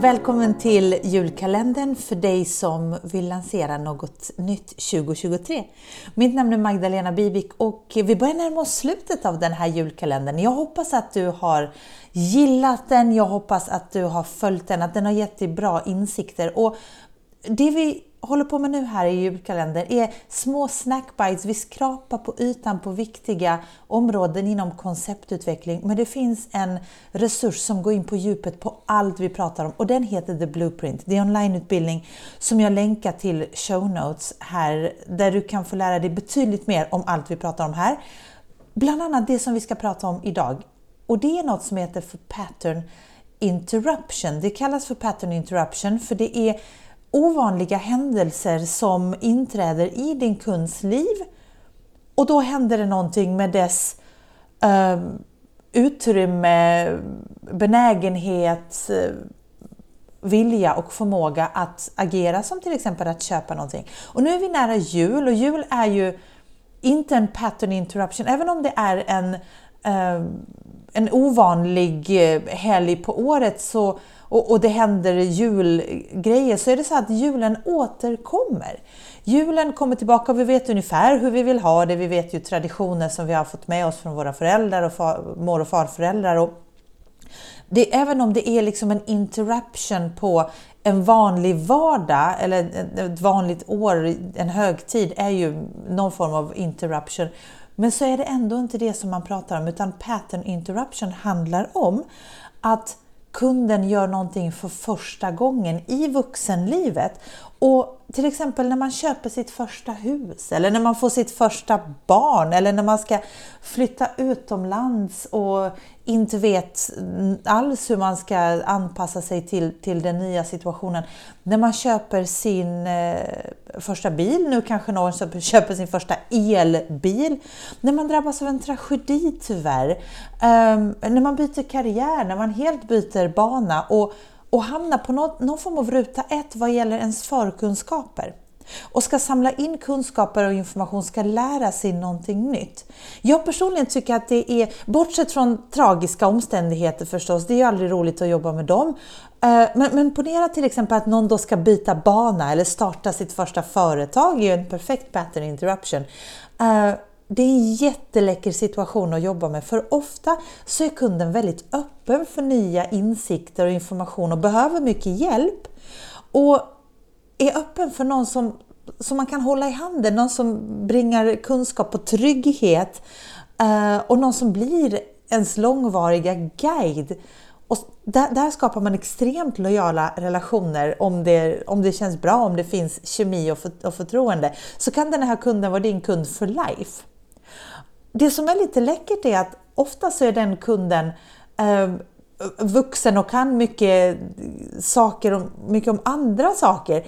Välkommen till julkalendern för dig som vill lansera något nytt 2023. Mitt namn är Magdalena Bibik och vi börjar närma oss slutet av den här julkalendern. Jag hoppas att du har gillat den, jag hoppas att du har följt den, att den har gett dig bra insikter. Och det vi håller på med nu här i julkalendern är små snackbites. Vi skrapar på ytan på viktiga områden inom konceptutveckling. Men det finns en resurs som går in på djupet på allt vi pratar om och den heter The Blueprint. Det är onlineutbildning som jag länkar till show notes här där du kan få lära dig betydligt mer om allt vi pratar om här. Bland annat det som vi ska prata om idag. Och det är något som heter för pattern interruption. Det kallas för pattern interruption för det är ovanliga händelser som inträder i din kunds liv och då händer det någonting med dess eh, utrymme, benägenhet, vilja och förmåga att agera som till exempel att köpa någonting. Och nu är vi nära jul och jul är ju inte en pattern interruption, även om det är en, eh, en ovanlig eh, helg på året så och, och det händer julgrejer så är det så att julen återkommer. Julen kommer tillbaka och vi vet ungefär hur vi vill ha det. Vi vet ju traditioner som vi har fått med oss från våra föräldrar och far, mor och farföräldrar. Och det, även om det är liksom en interruption på en vanlig vardag eller ett vanligt år, en högtid är ju någon form av interruption. Men så är det ändå inte det som man pratar om utan pattern interruption handlar om att kunden gör någonting för första gången i vuxenlivet. Och till exempel när man köper sitt första hus eller när man får sitt första barn eller när man ska flytta utomlands och inte vet alls hur man ska anpassa sig till, till den nya situationen. När man köper sin eh, första bil, nu kanske någon som köper sin första elbil. När man drabbas av en tragedi tyvärr. Eh, när man byter karriär, när man helt byter bana och, och hamnar på något, någon form av ruta ett vad gäller ens förkunskaper och ska samla in kunskaper och information, ska lära sig någonting nytt. Jag personligen tycker att det är, bortsett från tragiska omständigheter förstås, det är ju aldrig roligt att jobba med dem. Eh, men, men ponera till exempel att någon då ska byta bana eller starta sitt första företag, det är ju en perfekt pattern interruption. Eh, det är en jätteläcker situation att jobba med för ofta så är kunden väldigt öppen för nya insikter och information och behöver mycket hjälp. Och är öppen för någon som, som man kan hålla i handen, någon som bringar kunskap och trygghet eh, och någon som blir ens långvariga guide. Och där, där, skapar man extremt lojala relationer om det, om det känns bra, om det finns kemi och, för, och förtroende. Så kan den här kunden vara din kund for life. Det som är lite läckert är att ofta så är den kunden eh, vuxen och kan mycket saker och mycket om andra saker.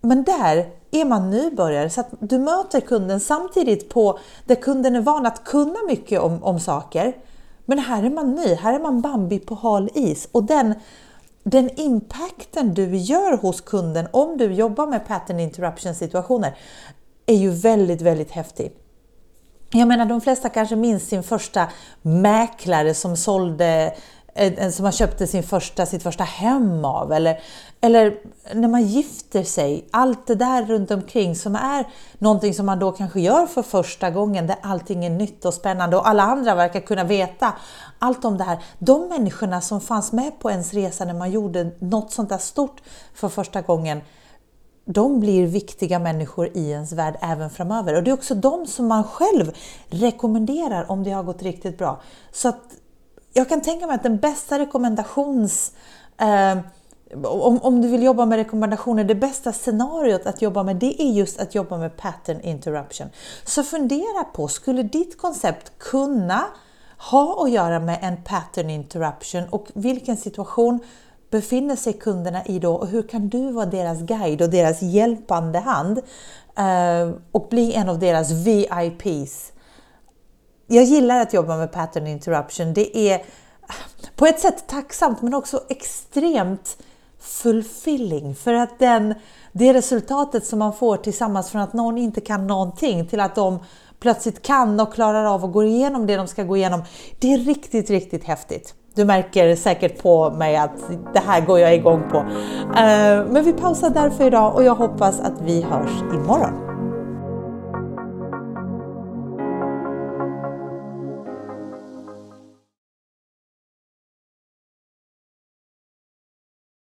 Men där är man nybörjare så att du möter kunden samtidigt på där kunden är van att kunna mycket om, om saker. Men här är man ny, här är man Bambi på hal is och den, den impacten du gör hos kunden om du jobbar med pattern interruption situationer är ju väldigt, väldigt häftig. Jag menar de flesta kanske minns sin första mäklare som sålde eh, eh, som man köpte sin första, sitt första hem av eller, eller när man gifter sig, allt det där runt omkring som är någonting som man då kanske gör för första gången där allting är nytt och spännande och alla andra verkar kunna veta allt om det här. De människorna som fanns med på ens resa när man gjorde något sånt där stort för första gången de blir viktiga människor i ens värld även framöver. Och det är också de som man själv rekommenderar om det har gått riktigt bra. Så att jag kan tänka mig att den bästa rekommendations... Eh, om, om du vill jobba med rekommendationer, det bästa scenariot att jobba med det är just att jobba med pattern interruption. Så fundera på, skulle ditt koncept kunna ha att göra med en pattern interruption och vilken situation befinner sig kunderna i då och hur kan du vara deras guide och deras hjälpande hand eh, och bli en av deras VIPs jag gillar att jobba med pattern interruption. Det är eh, på ett sätt tacksamt men också extremt fulfilling för att den, det resultatet som man får tillsammans från att någon inte kan någonting till att de plötsligt kan och klarar av att gå igenom det de ska gå igenom. Det är riktigt, riktigt häftigt. Du märker säkert på mig att det här går jag igång på. Eh, men vi pausar där för idag och jag hoppas att vi hörs imorgon.